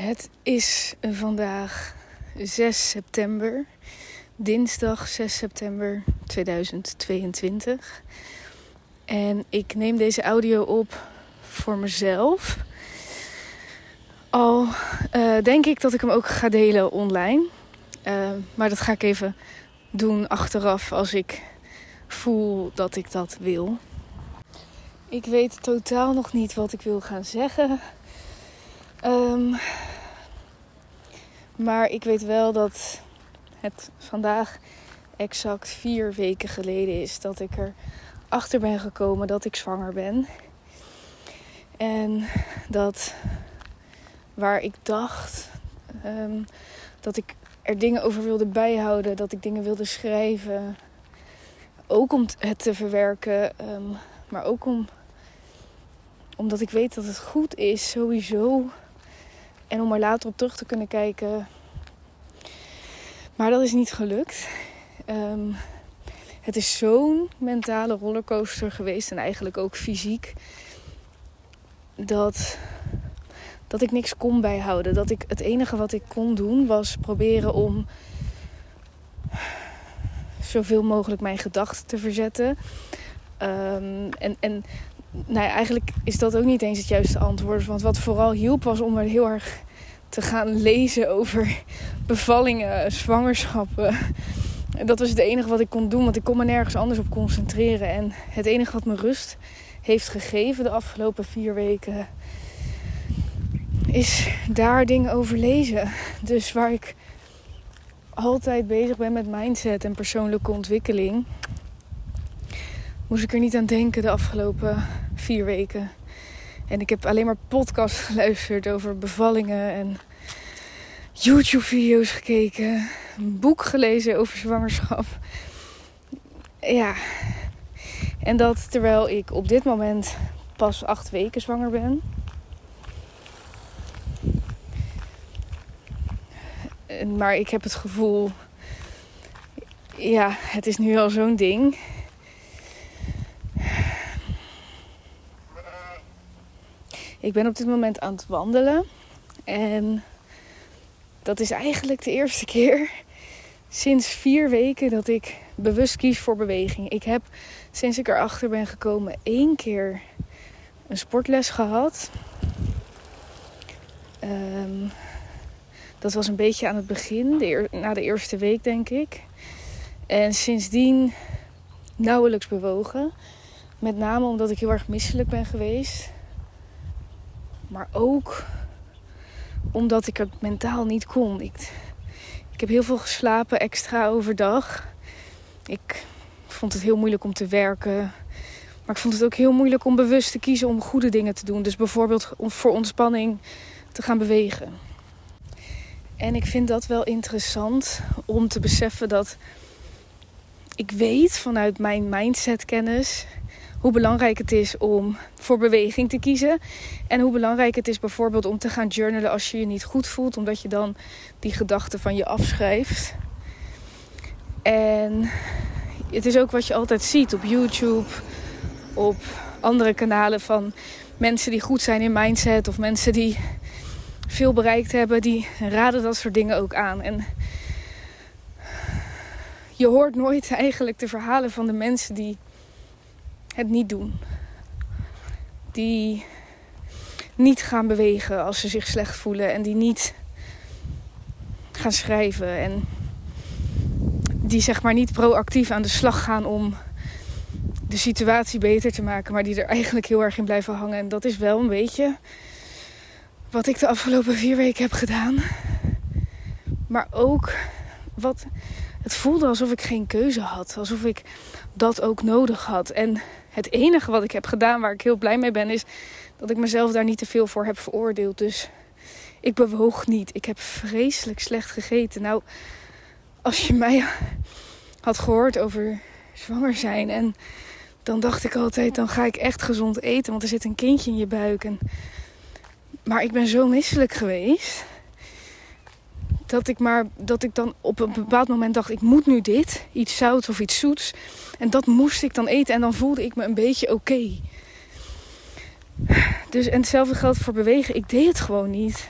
Het is vandaag 6 september, dinsdag 6 september 2022. En ik neem deze audio op voor mezelf. Al uh, denk ik dat ik hem ook ga delen online. Uh, maar dat ga ik even doen achteraf als ik voel dat ik dat wil. Ik weet totaal nog niet wat ik wil gaan zeggen. Um, maar ik weet wel dat het vandaag exact vier weken geleden is dat ik er achter ben gekomen dat ik zwanger ben. En dat waar ik dacht um, dat ik er dingen over wilde bijhouden, dat ik dingen wilde schrijven. Ook om het te verwerken, um, maar ook om, omdat ik weet dat het goed is, sowieso en om er later op terug te kunnen kijken. Maar dat is niet gelukt. Um, het is zo'n mentale rollercoaster geweest en eigenlijk ook fysiek. Dat, dat ik niks kon bijhouden. Dat ik het enige wat ik kon doen was proberen om zoveel mogelijk mijn gedachten te verzetten. Um, en, en nou ja, eigenlijk is dat ook niet eens het juiste antwoord. Want wat vooral hielp was om er heel erg te gaan lezen over bevallingen, zwangerschappen. Dat was het enige wat ik kon doen, want ik kon me nergens anders op concentreren. En het enige wat me rust heeft gegeven de afgelopen vier weken is daar dingen over lezen. Dus waar ik altijd bezig ben met mindset en persoonlijke ontwikkeling, moest ik er niet aan denken de afgelopen vier weken. En ik heb alleen maar podcasts geluisterd over bevallingen en YouTube-video's gekeken. Een boek gelezen over zwangerschap. Ja. En dat terwijl ik op dit moment pas acht weken zwanger ben. Maar ik heb het gevoel. Ja, het is nu al zo'n ding Ik ben op dit moment aan het wandelen. En dat is eigenlijk de eerste keer sinds vier weken dat ik bewust kies voor beweging. Ik heb sinds ik erachter ben gekomen één keer een sportles gehad. Um, dat was een beetje aan het begin, na de eerste week denk ik. En sindsdien nauwelijks bewogen. Met name omdat ik heel erg misselijk ben geweest. Maar ook omdat ik het mentaal niet kon. Ik, ik heb heel veel geslapen extra overdag. Ik vond het heel moeilijk om te werken. Maar ik vond het ook heel moeilijk om bewust te kiezen om goede dingen te doen. Dus bijvoorbeeld voor ontspanning te gaan bewegen. En ik vind dat wel interessant om te beseffen dat ik weet vanuit mijn mindset kennis hoe belangrijk het is om voor beweging te kiezen. En hoe belangrijk het is bijvoorbeeld om te gaan journalen als je je niet goed voelt, omdat je dan die gedachten van je afschrijft. En het is ook wat je altijd ziet op YouTube, op andere kanalen van mensen die goed zijn in mindset of mensen die veel bereikt hebben, die raden dat soort dingen ook aan. En je hoort nooit eigenlijk de verhalen van de mensen die het niet doen. Die niet gaan bewegen als ze zich slecht voelen en die niet gaan schrijven en die zeg maar niet proactief aan de slag gaan om de situatie beter te maken, maar die er eigenlijk heel erg in blijven hangen. En dat is wel een beetje wat ik de afgelopen vier weken heb gedaan. Maar ook wat het voelde alsof ik geen keuze had, alsof ik dat ook nodig had. En het enige wat ik heb gedaan waar ik heel blij mee ben, is dat ik mezelf daar niet te veel voor heb veroordeeld. Dus ik bewoog niet. Ik heb vreselijk slecht gegeten. Nou, als je mij had gehoord over zwanger zijn en dan dacht ik altijd, dan ga ik echt gezond eten, want er zit een kindje in je buik. En... Maar ik ben zo misselijk geweest dat ik maar dat ik dan op een bepaald moment dacht, ik moet nu dit, iets zouts of iets zoets. En dat moest ik dan eten en dan voelde ik me een beetje oké. Dus en hetzelfde geldt voor bewegen. Ik deed het gewoon niet.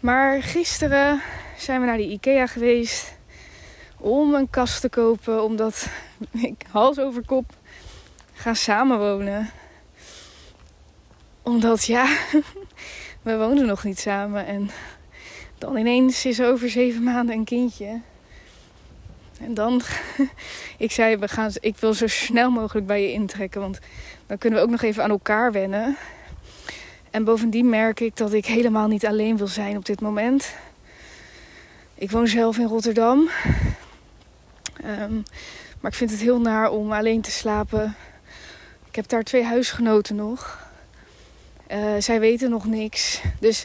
Maar gisteren zijn we naar de IKEA geweest om een kast te kopen, omdat ik hals over kop ga samenwonen. Omdat ja, we woonden nog niet samen en dan ineens is over zeven maanden een kindje. En dan, ik zei, we gaan, ik wil zo snel mogelijk bij je intrekken, want dan kunnen we ook nog even aan elkaar wennen. En bovendien merk ik dat ik helemaal niet alleen wil zijn op dit moment. Ik woon zelf in Rotterdam. Ehm, maar ik vind het heel naar om alleen te slapen. Ik heb daar twee huisgenoten nog. Uh, zij weten nog niks. Dus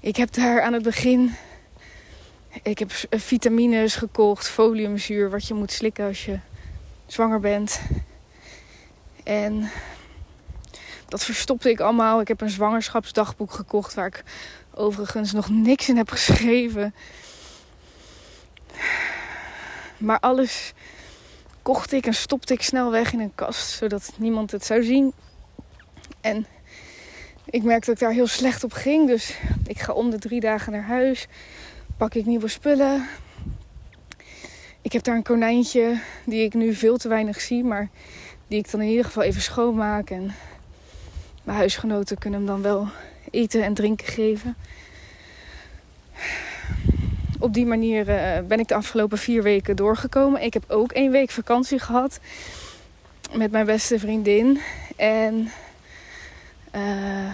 ik heb daar aan het begin. Ik heb vitamines gekocht, foliumzuur, wat je moet slikken als je zwanger bent. En dat verstopte ik allemaal. Ik heb een zwangerschapsdagboek gekocht waar ik overigens nog niks in heb geschreven. Maar alles kocht ik en stopte ik snel weg in een kast, zodat niemand het zou zien. En ik merkte dat ik daar heel slecht op ging. Dus ik ga om de drie dagen naar huis. Pak ik nieuwe spullen. Ik heb daar een konijntje die ik nu veel te weinig zie. Maar die ik dan in ieder geval even schoonmaak. En mijn huisgenoten kunnen hem dan wel eten en drinken geven. Op die manier uh, ben ik de afgelopen vier weken doorgekomen. Ik heb ook één week vakantie gehad met mijn beste vriendin. En uh,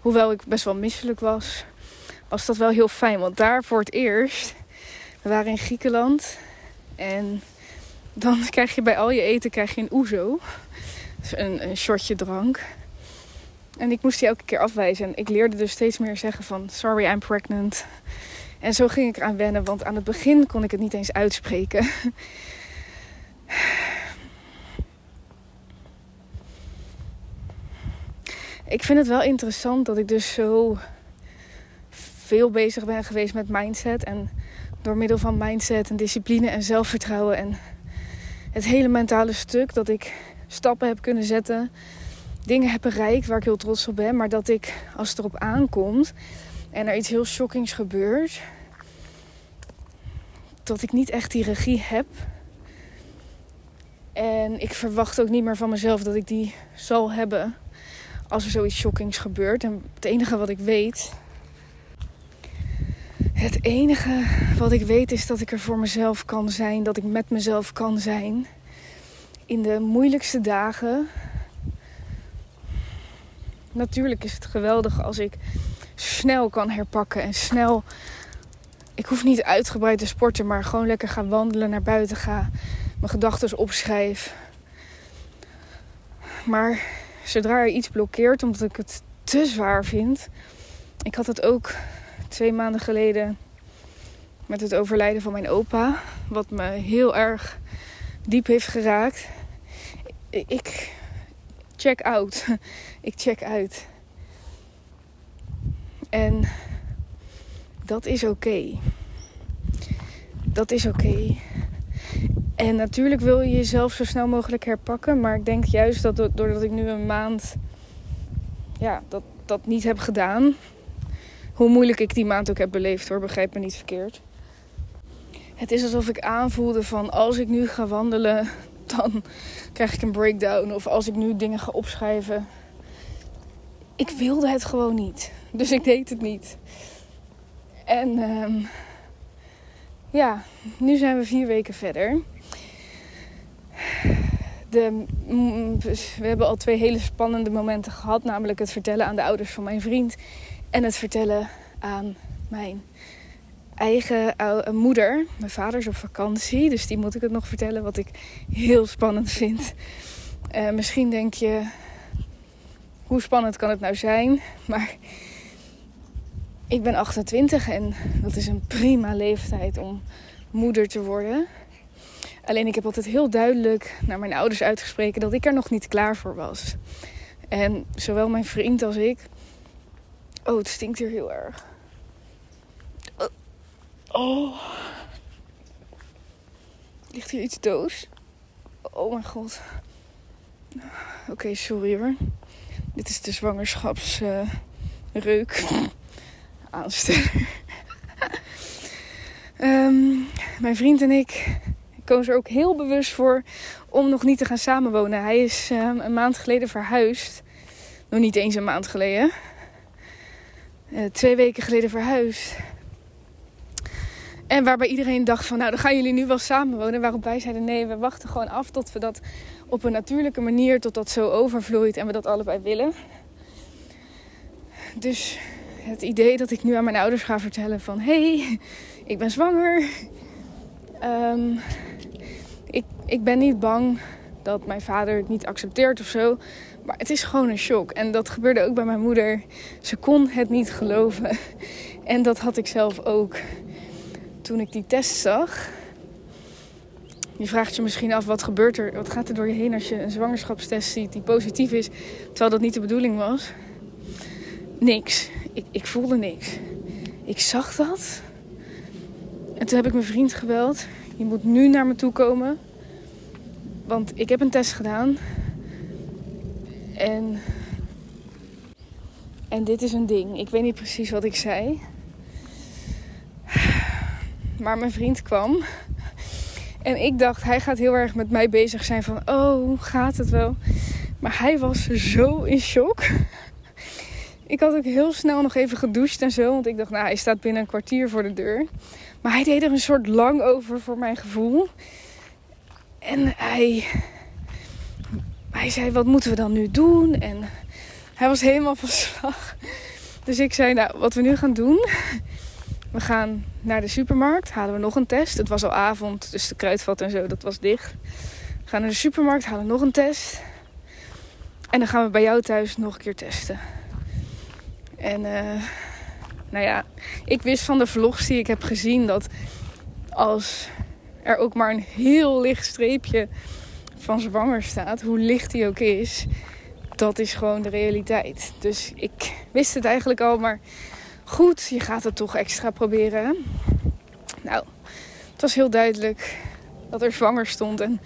hoewel ik best wel misselijk was, was dat wel heel fijn. Want daar voor het eerst, we waren in Griekenland. En dan krijg je bij al je eten krijg je een ouzo. Dus een, een shotje drank. En ik moest die elke keer afwijzen. En ik leerde dus steeds meer zeggen van sorry, I'm pregnant. En zo ging ik eraan wennen, want aan het begin kon ik het niet eens uitspreken. ik vind het wel interessant dat ik dus zo veel bezig ben geweest met mindset. En door middel van mindset en discipline en zelfvertrouwen en het hele mentale stuk dat ik stappen heb kunnen zetten. Dingen heb bereikt waar ik heel trots op ben. Maar dat ik als het erop aankomt en er iets heel shockings gebeurt, dat ik niet echt die regie heb. En ik verwacht ook niet meer van mezelf dat ik die zal hebben als er zoiets shockings gebeurt. En het enige wat ik weet. Het enige wat ik weet is dat ik er voor mezelf kan zijn. Dat ik met mezelf kan zijn. In de moeilijkste dagen. Natuurlijk is het geweldig als ik snel kan herpakken en snel. Ik hoef niet uitgebreid te sporten, maar gewoon lekker gaan wandelen, naar buiten gaan, mijn gedachten opschrijf. Maar zodra er iets blokkeert, omdat ik het te zwaar vind. Ik had het ook twee maanden geleden met het overlijden van mijn opa, wat me heel erg diep heeft geraakt. Ik check out. Ik check uit. En dat is oké. Dat is oké. En natuurlijk wil je jezelf zo snel mogelijk herpakken. Maar ik denk juist dat doordat ik nu een maand ja, dat, dat niet heb gedaan. Hoe moeilijk ik die maand ook heb beleefd hoor, begrijp me niet verkeerd. Het is alsof ik aanvoelde van als ik nu ga wandelen, dan krijg ik een breakdown. Of als ik nu dingen ga opschrijven. Ik wilde het gewoon niet. Dus ik deed het niet. En um, ja, nu zijn we vier weken verder. De, mm, we hebben al twee hele spannende momenten gehad. Namelijk het vertellen aan de ouders van mijn vriend. En het vertellen aan mijn eigen moeder. Mijn vader is op vakantie. Dus die moet ik het nog vertellen. Wat ik heel spannend vind. Uh, misschien denk je, hoe spannend kan het nou zijn? Maar ik ben 28 en dat is een prima leeftijd om moeder te worden. Alleen ik heb altijd heel duidelijk naar mijn ouders uitgesproken dat ik er nog niet klaar voor was. En zowel mijn vriend als ik. Oh, het stinkt hier heel erg. Oh. Ligt hier iets doos? Oh mijn god. Oké, sorry hoor. Dit is de zwangerschapsreuk. aansteller. Ehm, mijn vriend en ik kozen er ook heel bewust voor om nog niet te gaan samenwonen. Hij is ehm, een maand geleden verhuisd. Nog niet eens een maand geleden. Uh, twee weken geleden verhuisd. En waarbij iedereen dacht van, nou dan gaan jullie nu wel samenwonen. Waarop wij zeiden, nee, we wachten gewoon af tot we dat op een natuurlijke manier, tot dat zo overvloeit en we dat allebei willen. Dus het idee dat ik nu aan mijn ouders ga vertellen van, hey, ik ben zwanger. Um, ik, ik ben niet bang dat mijn vader het niet accepteert of zo. Maar het is gewoon een shock. En dat gebeurde ook bij mijn moeder. Ze kon het niet geloven. En dat had ik zelf ook toen ik die test zag. Je vraagt je misschien af wat gebeurt er, wat gaat er door je heen als je een zwangerschapstest ziet die positief is, terwijl dat niet de bedoeling was. Niks. Ik, ik voelde niks. Ik zag dat. En toen heb ik mijn vriend gebeld. Je moet nu naar me toe komen. Want ik heb een test gedaan. En. En dit is een ding. Ik weet niet precies wat ik zei. Maar mijn vriend kwam. En ik dacht, hij gaat heel erg met mij bezig zijn van, oh, gaat het wel? Maar hij was zo in shock. Ik had ook heel snel nog even gedoucht en zo. Want ik dacht, nou, hij staat binnen een kwartier voor de deur. Maar hij deed er een soort lang over voor mijn gevoel. En hij, hij zei, wat moeten we dan nu doen? En hij was helemaal van slag. Dus ik zei, nou, wat we nu gaan doen... We gaan naar de supermarkt, halen we nog een test. Het was al avond, dus de kruidvat en zo, dat was dicht. We gaan naar de supermarkt, halen nog een test. En dan gaan we bij jou thuis nog een keer testen. En uh, nou ja, ik wist van de vlogs die ik heb gezien dat als er ook maar een heel licht streepje van zwanger staat, hoe licht die ook is, dat is gewoon de realiteit. Dus ik wist het eigenlijk al, maar goed, je gaat het toch extra proberen. Nou, het was heel duidelijk dat er zwanger stond en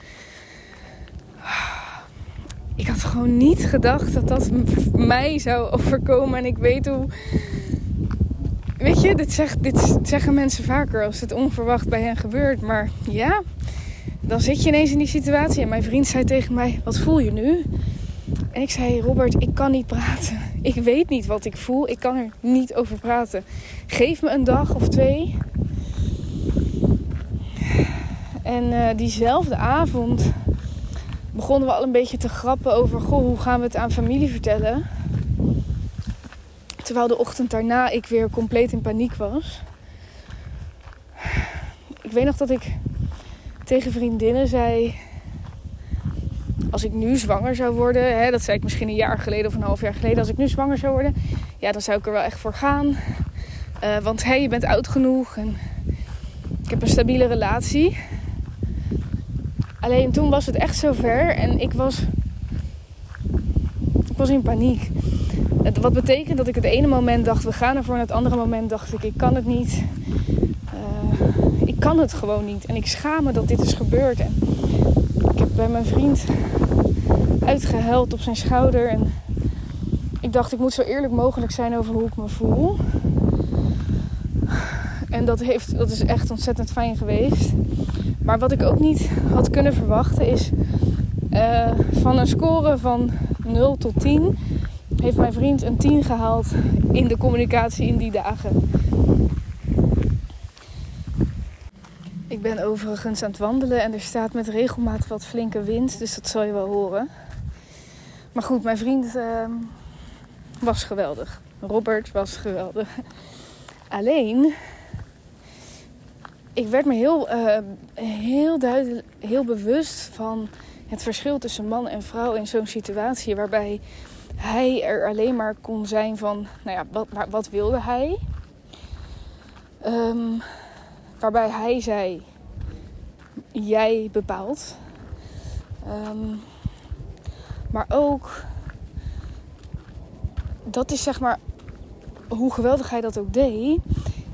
ik had gewoon niet gedacht dat dat mij zou overkomen. En ik weet hoe. Weet je, dit, dit zeggen mensen vaker als het onverwacht bij hen gebeurt. Maar ja, dan zit je ineens in die situatie. En mijn vriend zei tegen mij: Wat voel je nu? En ik zei: Robert, ik kan niet praten. Ik weet niet wat ik voel. Ik kan er niet over praten. Geef me een dag of twee. En uh, diezelfde avond begonnen we al een beetje te grappen over goh, hoe gaan we het aan familie vertellen. Terwijl de ochtend daarna ik weer compleet in paniek was. Ik weet nog dat ik tegen vriendinnen zei. Als ik nu zwanger zou worden, hè, dat zei ik misschien een jaar geleden of een half jaar geleden. Als ik nu zwanger zou worden, ja, dan zou ik er wel echt voor gaan. Uh, want hey, je bent oud genoeg en ik heb een stabiele relatie. Alleen toen was het echt zover en ik was, ik was in paniek. Wat betekent dat ik het ene moment dacht we gaan ervoor en het andere moment dacht ik ik kan het niet. Uh, ik kan het gewoon niet en ik schaam me dat dit is gebeurd. En ik heb bij mijn vriend uitgehuild op zijn schouder en ik dacht ik moet zo eerlijk mogelijk zijn over hoe ik me voel. En dat, heeft, dat is echt ontzettend fijn geweest. Maar wat ik ook niet had kunnen verwachten is uh, van een score van 0 tot 10 heeft mijn vriend een 10 gehaald in de communicatie in die dagen. Ik ben overigens aan het wandelen en er staat met regelmaat wat flinke wind, dus dat zal je wel horen. Maar goed, mijn vriend uh, was geweldig. Robert was geweldig. Alleen ik werd me heel, uh, heel duidelijk, heel bewust van het verschil tussen man en vrouw in zo'n situatie. Waarbij hij er alleen maar kon zijn van, nou ja, wat, wat wilde hij? Um, waarbij hij zei, jij bepaalt. Um, maar ook, dat is zeg maar, hoe geweldig hij dat ook deed.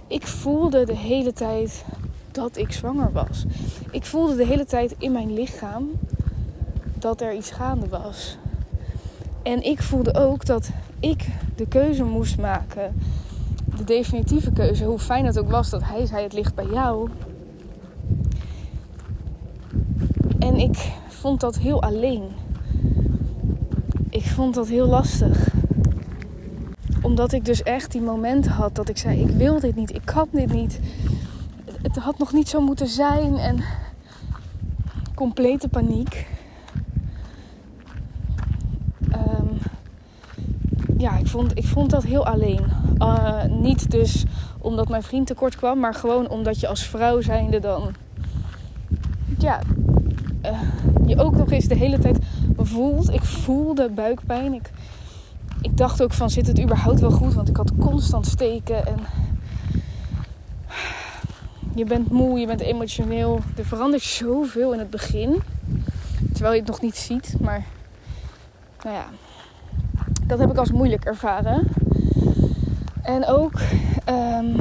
Ik voelde de hele tijd dat ik zwanger was. Ik voelde de hele tijd in mijn lichaam dat er iets gaande was. En ik voelde ook dat ik de keuze moest maken de definitieve keuze, hoe fijn het ook was dat hij zei: het ligt bij jou. En ik vond dat heel alleen. Ik vond dat heel lastig. Omdat ik dus echt die momenten had dat ik zei: ik wil dit niet, ik kan dit niet. Het had nog niet zo moeten zijn en complete paniek. Ehm, ja, ik vond, ik vond dat heel alleen. Uh, niet dus omdat mijn vriend tekort kwam, maar gewoon omdat je als vrouw zijnde dan. Ja, uh, je ook nog eens de hele tijd voelt. Ik voelde buikpijn. Ik, ik dacht ook van zit het überhaupt wel goed? Want ik had constant steken en je bent moe, je bent emotioneel. Er verandert zoveel in het begin. Terwijl je het nog niet ziet. Maar nou ja, dat heb ik als moeilijk ervaren. En ook, um,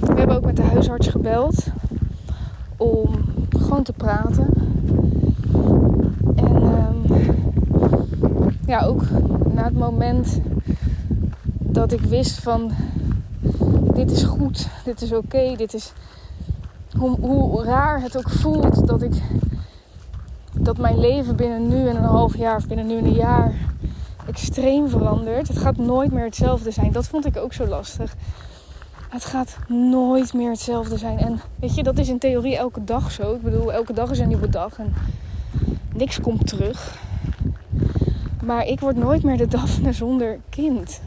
we hebben ook met de huisarts gebeld om gewoon te praten. En um, ja, ook na het moment dat ik wist van dit is goed, dit is oké, dit is hoe, hoe raar het ook voelt dat ik dat mijn leven binnen nu en een half jaar of binnen nu en een jaar extreem verandert. Het gaat nooit meer hetzelfde zijn. Dat vond ik ook zo lastig. Het gaat nooit meer hetzelfde zijn. En weet je, dat is in theorie elke dag zo. Ik bedoel, elke dag is een nieuwe dag en niks komt terug. Maar ik word nooit meer de Daphne zonder kind.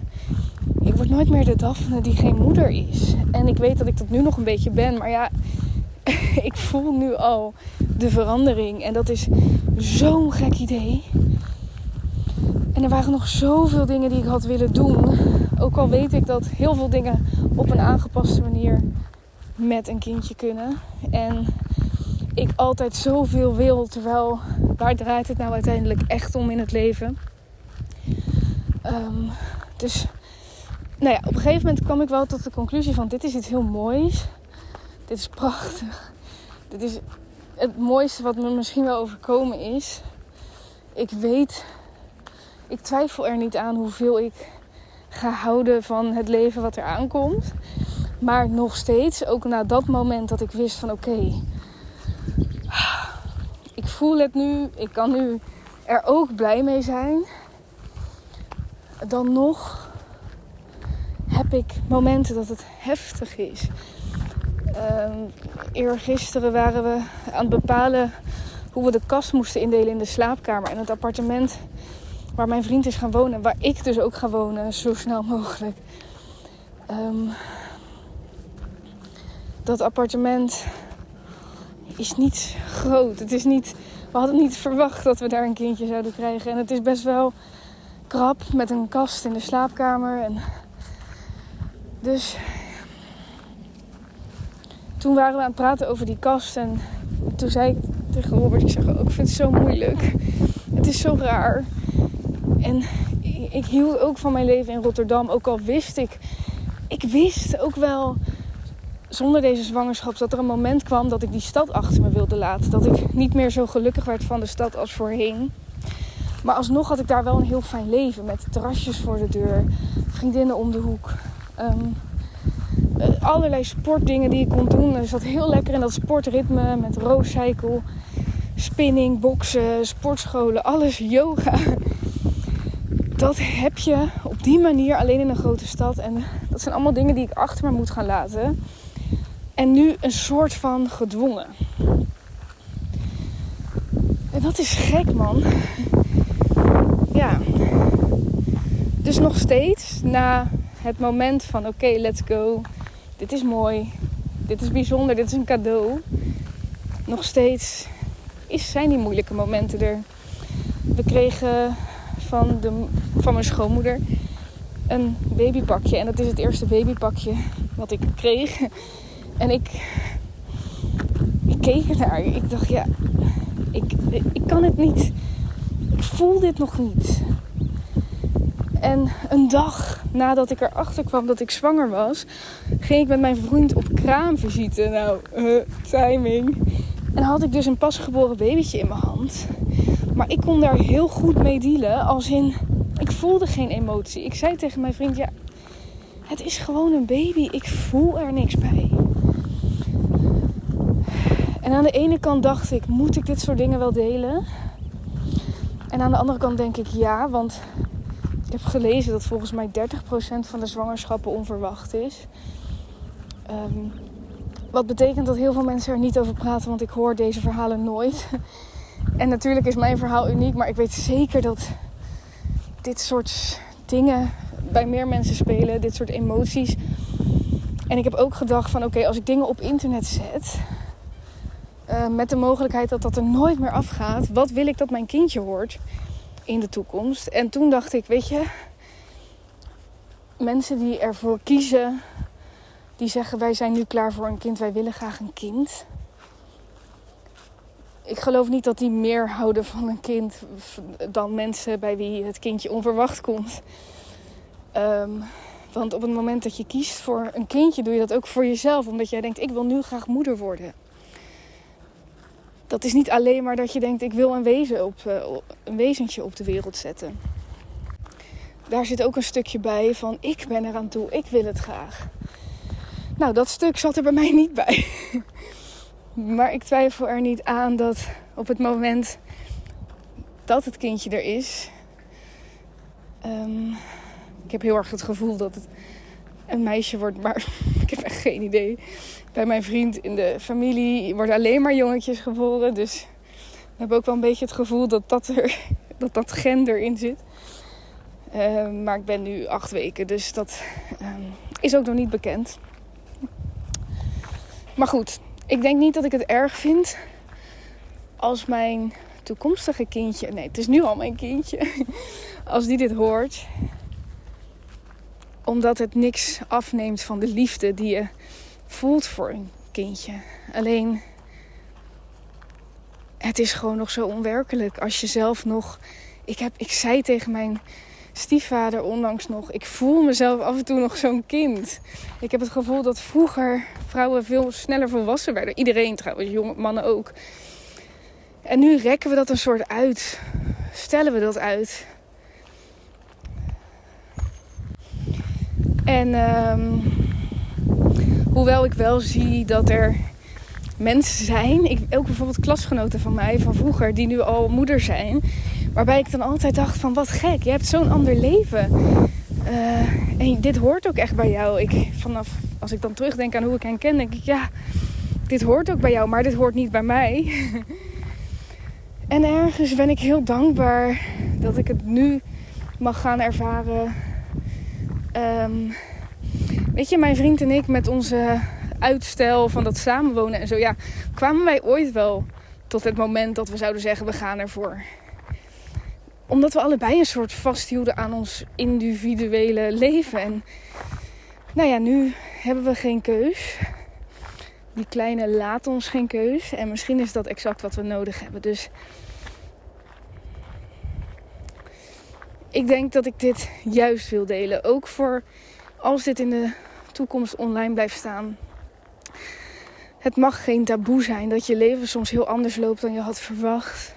Ik word nooit meer de Daphne die geen moeder is. En ik weet dat ik dat nu nog een beetje ben. Maar ja, ik voel nu al de verandering. En dat is zo'n gek idee. En er waren nog zoveel dingen die ik had willen doen. Ook al weet ik dat heel veel dingen op een aangepaste manier met een kindje kunnen. En ik altijd zoveel wil. Terwijl waar draait het nou uiteindelijk echt om in het leven? Um, dus nou ja, op een gegeven moment kwam ik wel tot de conclusie van dit is iets heel moois. Dit is prachtig. Dit is het mooiste wat me misschien wel overkomen is. Ik weet, ik twijfel er niet aan hoeveel ik ga houden van het leven wat er aankomt. Maar nog steeds, ook na dat moment dat ik wist van oké, ik voel het nu, ik kan nu er ook blij mee zijn. Dan nog heb ik momenten dat het heftig is. Uh, eergisteren waren we aan het bepalen hoe we de kast moesten indelen in de slaapkamer. En het appartement waar mijn vriend is gaan wonen. Waar ik dus ook ga wonen, zo snel mogelijk. Um, dat appartement is niet groot. Het is niet, we hadden niet verwacht dat we daar een kindje zouden krijgen. En het is best wel krap met een kast in de slaapkamer. En dus toen waren we aan het praten over die kast. En toen zei ik tegen Robert, ik zeg ook, ik vind het zo moeilijk. Het is zo raar. En ik hield ook van mijn leven in Rotterdam. Ook al wist ik, ik wist ook wel zonder deze zwangerschap dat er een moment kwam dat ik die stad achter me wilde laten. Dat ik niet meer zo gelukkig werd van de stad als voorheen. Maar alsnog had ik daar wel een heel fijn leven. Met terrasjes voor de deur, vriendinnen om de hoek. Um, allerlei sportdingen die ik kon doen. Ik zat heel lekker in dat sportritme met rooscycle, spinning, boksen, sportscholen, alles, yoga. Dat heb je op die manier alleen in een grote stad. En dat zijn allemaal dingen die ik achter me moet gaan laten. En nu een soort van gedwongen. En dat is gek, man. Ja. Dus nog steeds, na het moment van oké, let's go. Dit is mooi. Dit is bijzonder. Dit is een cadeau. Nog steeds is, zijn die moeilijke momenten er. We kregen van, de, van mijn schoonmoeder een babypakje. En dat is het eerste babypakje wat ik kreeg. En ik, ik keek ernaar. Ik dacht, ja, ik, ik kan het niet. Ik voel dit nog niet. En een dag nadat ik erachter kwam dat ik zwanger was, ging ik met mijn vriend op kraamvisite. Nou, uh, timing. En had ik dus een pasgeboren babytje in mijn hand. Maar ik kon daar heel goed mee dealen. Als in, ik voelde geen emotie. Ik zei tegen mijn vriend, ja, Het is gewoon een baby. Ik voel er niks bij. En aan de ene kant dacht ik, moet ik dit soort dingen wel delen? En aan de andere kant denk ik ja, want ik heb gelezen dat volgens mij 30% van de zwangerschappen onverwacht is. Ehm, wat betekent dat heel veel mensen er niet over praten, want ik hoor deze verhalen nooit. En natuurlijk is mijn verhaal uniek, maar ik weet zeker dat dit soort dingen bij meer mensen spelen, dit soort emoties. En ik heb ook gedacht van oké, als ik dingen op internet zet, uh, met de mogelijkheid dat dat er nooit meer afgaat, wat wil ik dat mijn kindje hoort in de toekomst? En toen dacht ik, weet je, mensen die ervoor kiezen, die zeggen wij zijn nu klaar voor een kind, wij willen graag een kind. Ik geloof niet dat die meer houden van een kind dan mensen bij wie het kindje onverwacht komt. Um, want op het moment dat je kiest voor een kindje, doe je dat ook voor jezelf. Omdat jij denkt, ik wil nu graag moeder worden. Dat is niet alleen maar dat je denkt, ik wil een, wezen op, uh, een wezentje op de wereld zetten. Daar zit ook een stukje bij van, ik ben eraan toe, ik wil het graag. Nou, dat stuk zat er bij mij niet bij. maar ik twijfel er niet aan dat op het moment dat het kindje er is... Um, ik heb heel erg het gevoel dat het een meisje wordt, maar ik heb echt geen idee. Bij mijn vriend in de familie worden alleen maar jongetjes geboren. Dus we hebben ook wel een beetje het gevoel dat dat, er, dat, dat gender in zit. Uh, maar ik ben nu acht weken, dus dat uh, is ook nog niet bekend. Maar goed, ik denk niet dat ik het erg vind als mijn toekomstige kindje, nee, het is nu al mijn kindje, als die dit hoort omdat het niks afneemt van de liefde die je voelt voor een kindje. Alleen, het is gewoon nog zo onwerkelijk. Als je zelf nog. Ik, heb, ik zei tegen mijn stiefvader onlangs nog: ik voel mezelf af en toe nog zo'n kind. Ik heb het gevoel dat vroeger vrouwen veel sneller volwassen werden. Iedereen trouwens, jonge mannen ook. En nu rekken we dat een soort uit. Stellen we dat uit. En um, hoewel ik wel zie dat er mensen zijn, ik, ook bijvoorbeeld klasgenoten van mij van vroeger, die nu al moeder zijn, waarbij ik dan altijd dacht van wat gek, je hebt zo'n ander leven. Uh, en dit hoort ook echt bij jou. Ik, vanaf als ik dan terugdenk aan hoe ik hen ken, denk ik ja, dit hoort ook bij jou, maar dit hoort niet bij mij. en ergens ben ik heel dankbaar dat ik het nu mag gaan ervaren Um, weet je, mijn vriend en ik met onze uitstel van dat samenwonen en zo. Ja, kwamen wij ooit wel tot het moment dat we zouden zeggen: we gaan ervoor. Omdat we allebei een soort vasthielden aan ons individuele leven. En nou ja, nu hebben we geen keus. Die kleine laat ons geen keus. En misschien is dat exact wat we nodig hebben. Dus ik denk dat ik dit juist wil delen. Ook voor als dit in de toekomst online blijft staan. Het mag geen taboe zijn dat je leven soms heel anders loopt dan je had verwacht.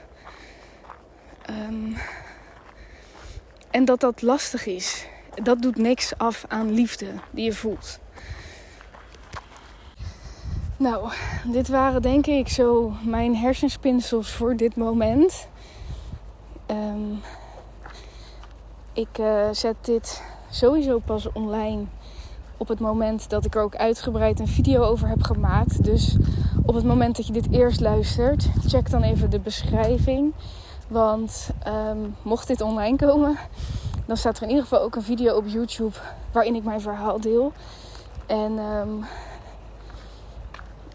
Um, en dat dat lastig is. Dat doet niks af aan liefde die je voelt. Nou, dit waren denk ik zo mijn hersenspinsels voor dit moment. Um, ik uh, zet dit sowieso pas online op het moment dat ik er ook uitgebreid een video over heb gemaakt. Dus op het moment dat je dit eerst luistert, check dan even de beschrijving. Want um, mocht dit online komen, dan staat er in ieder geval ook een video op YouTube waarin ik mijn verhaal deel. En um,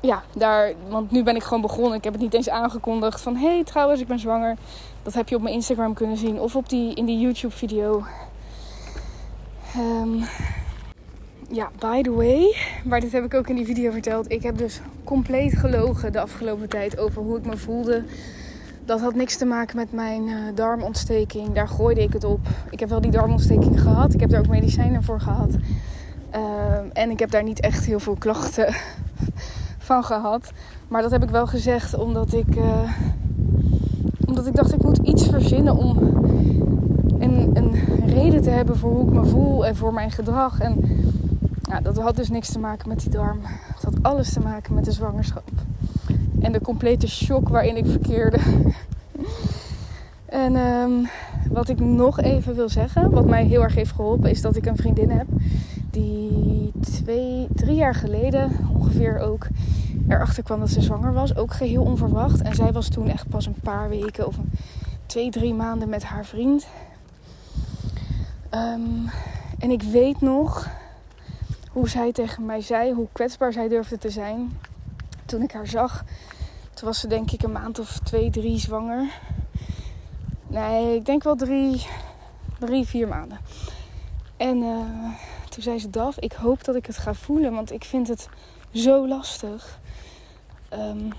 ja, daar, want nu ben ik gewoon begonnen. Ik heb het niet eens aangekondigd van hé, hey, trouwens, ik ben zwanger. Dat heb je op mijn Instagram kunnen zien of op die, in die YouTube video. Um, ja, by the way, maar dit heb ik ook in die video verteld. Ik heb dus compleet gelogen de afgelopen tijd over hoe ik me voelde. Dat had niks te maken met mijn uh, darmontsteking. Daar gooide ik het op. Ik heb wel die darmontsteking gehad. Ik heb daar ook medicijnen voor gehad. Um, en ik heb daar niet echt heel veel klachten van gehad. Maar dat heb ik wel gezegd omdat ik, uh, omdat ik dacht ik moet iets verzinnen om een, een reden te hebben voor hoe ik me voel en voor mijn gedrag. En dat had dus niks te maken met die darm. Het had alles te maken met de zwangerschap. En de complete shock waarin ik verkeerde. en um, wat ik nog even wil zeggen, wat mij heel erg heeft geholpen, is dat ik een vriendin heb die twee, drie jaar geleden ongeveer ook erachter kwam dat ze zwanger was. Ook geheel onverwacht. En zij was toen echt pas een paar weken of een, twee, drie maanden met haar vriend. Um, en ik weet nog hoe zij tegen mij zei, hoe kwetsbaar zij durfde te zijn. Toen ik haar zag, toen was ze denk ik een maand of twee, drie zwanger. Nee, ik denk wel drie, drie vier maanden. En uh, toen zei ze, Daf, ik hoop dat ik het ga voelen, want ik vind het zo lastig. Um,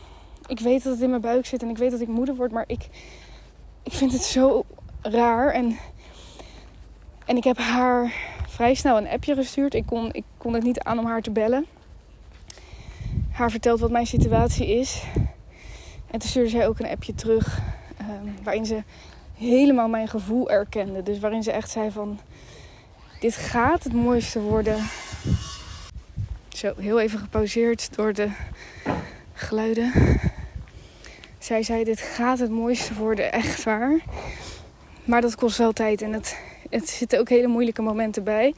ik weet dat het in mijn buik zit en ik weet dat ik moeder word, maar ik, ik vind het zo raar. En, en ik heb haar vrij snel een appje gestuurd. Ik kon, ik kon het niet aan om haar te bellen. Haar verteld wat mijn situatie is. En toen stuurde zij ook een appje terug. Um, waarin ze helemaal mijn gevoel erkende. Dus waarin ze echt zei van... Dit gaat het mooiste worden. Zo, heel even gepauzeerd door de geluiden. Zij zei, dit gaat het mooiste worden, echt waar. Maar dat kost wel tijd en het, het zitten ook hele moeilijke momenten bij.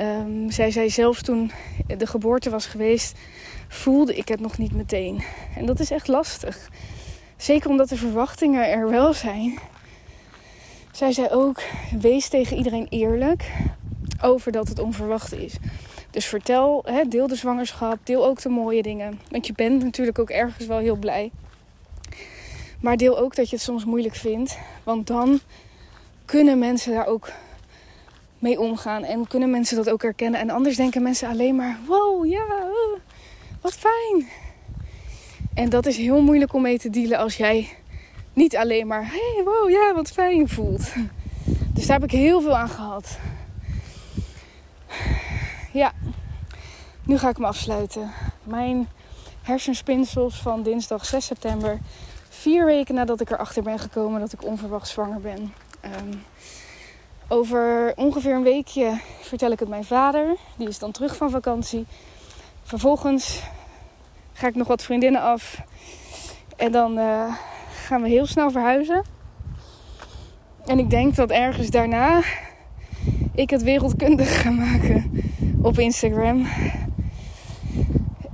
Um, zij zei zelfs toen de geboorte was geweest, voelde ik het nog niet meteen. En dat is echt lastig. Zeker omdat de verwachtingen er wel zijn. Zij zei ook: wees tegen iedereen eerlijk over dat het onverwacht is. Dus vertel, deel de zwangerschap, deel ook de mooie dingen. Want je bent natuurlijk ook ergens wel heel blij. Maar deel ook dat je het soms moeilijk vindt. Want dan kunnen mensen daar ook mee omgaan. En kunnen mensen dat ook herkennen. En anders denken mensen alleen maar: wow, ja, wat fijn. En dat is heel moeilijk om mee te dealen als jij niet alleen maar: hey, wow, ja, wat fijn voelt. Dus daar heb ik heel veel aan gehad. Ja, nu ga ik me afsluiten. Mijn hersenspinsels van dinsdag 6 september. Vier weken nadat ik erachter ben gekomen dat ik onverwacht zwanger ben. Um, over ongeveer een weekje vertel ik het mijn vader. Die is dan terug van vakantie. Vervolgens ga ik nog wat vriendinnen af. En dan uh, gaan we heel snel verhuizen. En ik denk dat ergens daarna ik het wereldkundig ga maken op Instagram.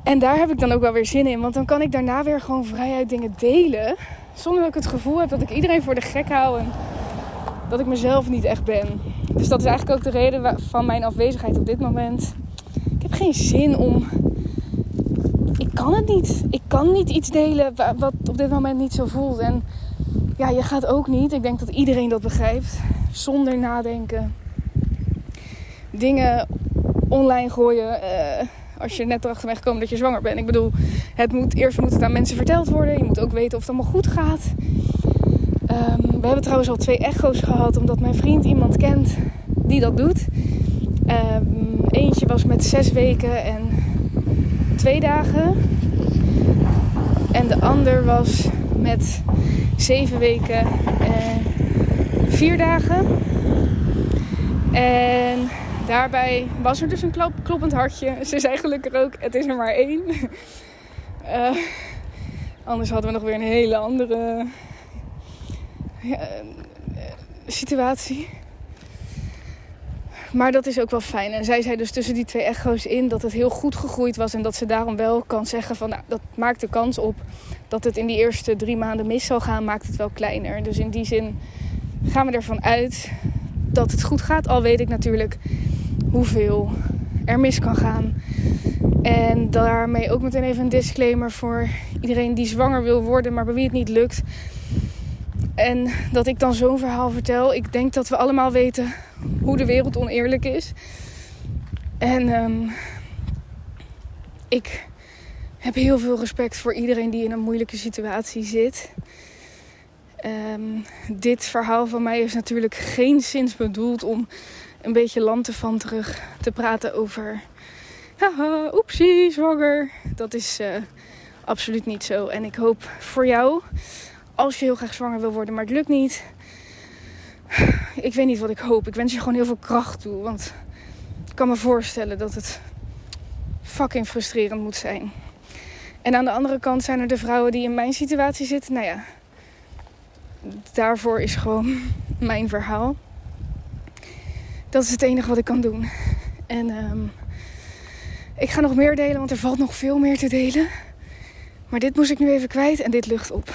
En daar heb ik dan ook wel weer zin in. Want dan kan ik daarna weer gewoon vrijuit dingen delen. Zonder dat ik het gevoel heb dat ik iedereen voor de gek hou. En dat ik mezelf niet echt ben. Dus dat is eigenlijk ook de reden van mijn afwezigheid op dit moment. Ik heb geen zin om. Kan het niet. Ik kan niet iets delen wat op dit moment niet zo voelt. En ja, je gaat ook niet. Ik denk dat iedereen dat begrijpt. Zonder nadenken. Dingen online gooien. Uh, als je net erachter bent gekomen dat je zwanger bent. Ik bedoel, het moet, eerst moet het aan mensen verteld worden. Je moet ook weten of het allemaal goed gaat. Um, we hebben trouwens al twee echo's gehad, omdat mijn vriend iemand kent die dat doet. Um, eentje was met zes weken en twee dagen. En de ander was met zeven weken en vier dagen. En daarbij was er dus een klop, kloppend hartje. Ze zei gelukkig ook, het is er maar één. Uh, anders hadden we nog weer een hele andere ja, eh, situatie. Maar dat is ook wel fijn. En zij zei dus tussen die twee echo's in dat het heel goed gegroeid was. En dat ze daarom wel kan zeggen van nou, dat maakt de kans op dat het in die eerste drie maanden mis zal gaan, maakt het wel kleiner. Dus in die zin gaan we ervan uit dat het goed gaat. Al weet ik natuurlijk hoeveel er mis kan gaan. En daarmee ook meteen even een disclaimer voor iedereen die zwanger wil worden, maar bij wie het niet lukt. En dat ik dan zo'n verhaal vertel. Ik denk dat we allemaal weten hoe de wereld oneerlijk is. En um, ik heb heel veel respect voor iedereen die in een moeilijke situatie zit. Um, dit verhaal van mij is natuurlijk geen zins bedoeld om een beetje lantefanterig te praten over. Haha, oepsie, zwanger. Dat is uh, absoluut niet zo. En ik hoop voor jou als je heel graag zwanger wil worden, maar het lukt niet. ik weet niet wat ik hoop. Ik wens je gewoon heel veel kracht toe. Want ik kan me voorstellen dat het fucking frustrerend moet zijn. En aan de andere kant zijn er de vrouwen die in mijn situatie zitten. Nou ja, daarvoor is gewoon mijn verhaal. Dat is het enige wat ik kan doen. En um, ik ga nog meer delen, want er valt nog veel meer te delen. Maar dit moest ik nu even kwijt en dit lucht op.